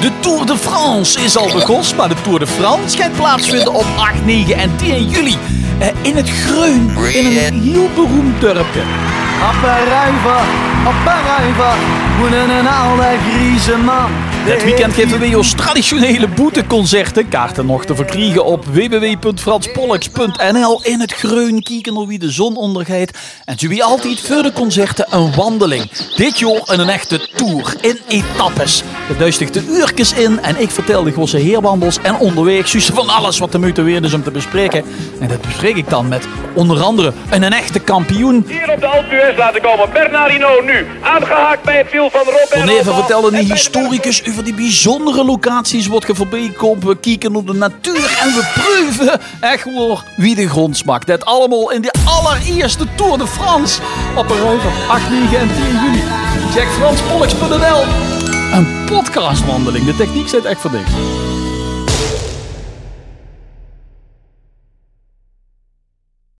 De Tour de France is al begonnen, maar de Tour de France gaat plaatsvinden op 8, 9 en 10 juli. Eh, in het Greun, in een heel beroemd dorpje. Apparuiva, apparuiva, woenen een oude grieze man. Dit weekend geven we ons traditionele boeteconcerten. Kaarten nog te verkrijgen op www.franspolks.nl. In het Greun kijken naar wie de zon ondergaat. En zo wie altijd voor de concerten een wandeling. Dit jaar een echte tour in etappes. Er duistigt de uurtjes in en ik vertel de Gosse heerwandels en onderweg zus van alles wat de moeite weer is om te bespreken. En dat bespreek ik dan met onder andere een, een echte kampioen. Hier op de Alpe laten komen. Bernardino nu. Aangehaakt bij het wiel van Rob. Dan even vertellen een historicus over die bijzondere locaties wat je. We kijken op de natuur en we proeven echt wel wie de grond smaakt. Dat allemaal in de allereerste Tour de France. Op een rij van 8, 9 en 10 juli. Check franspolks.nl Een podcastwandeling. De techniek zit echt voor.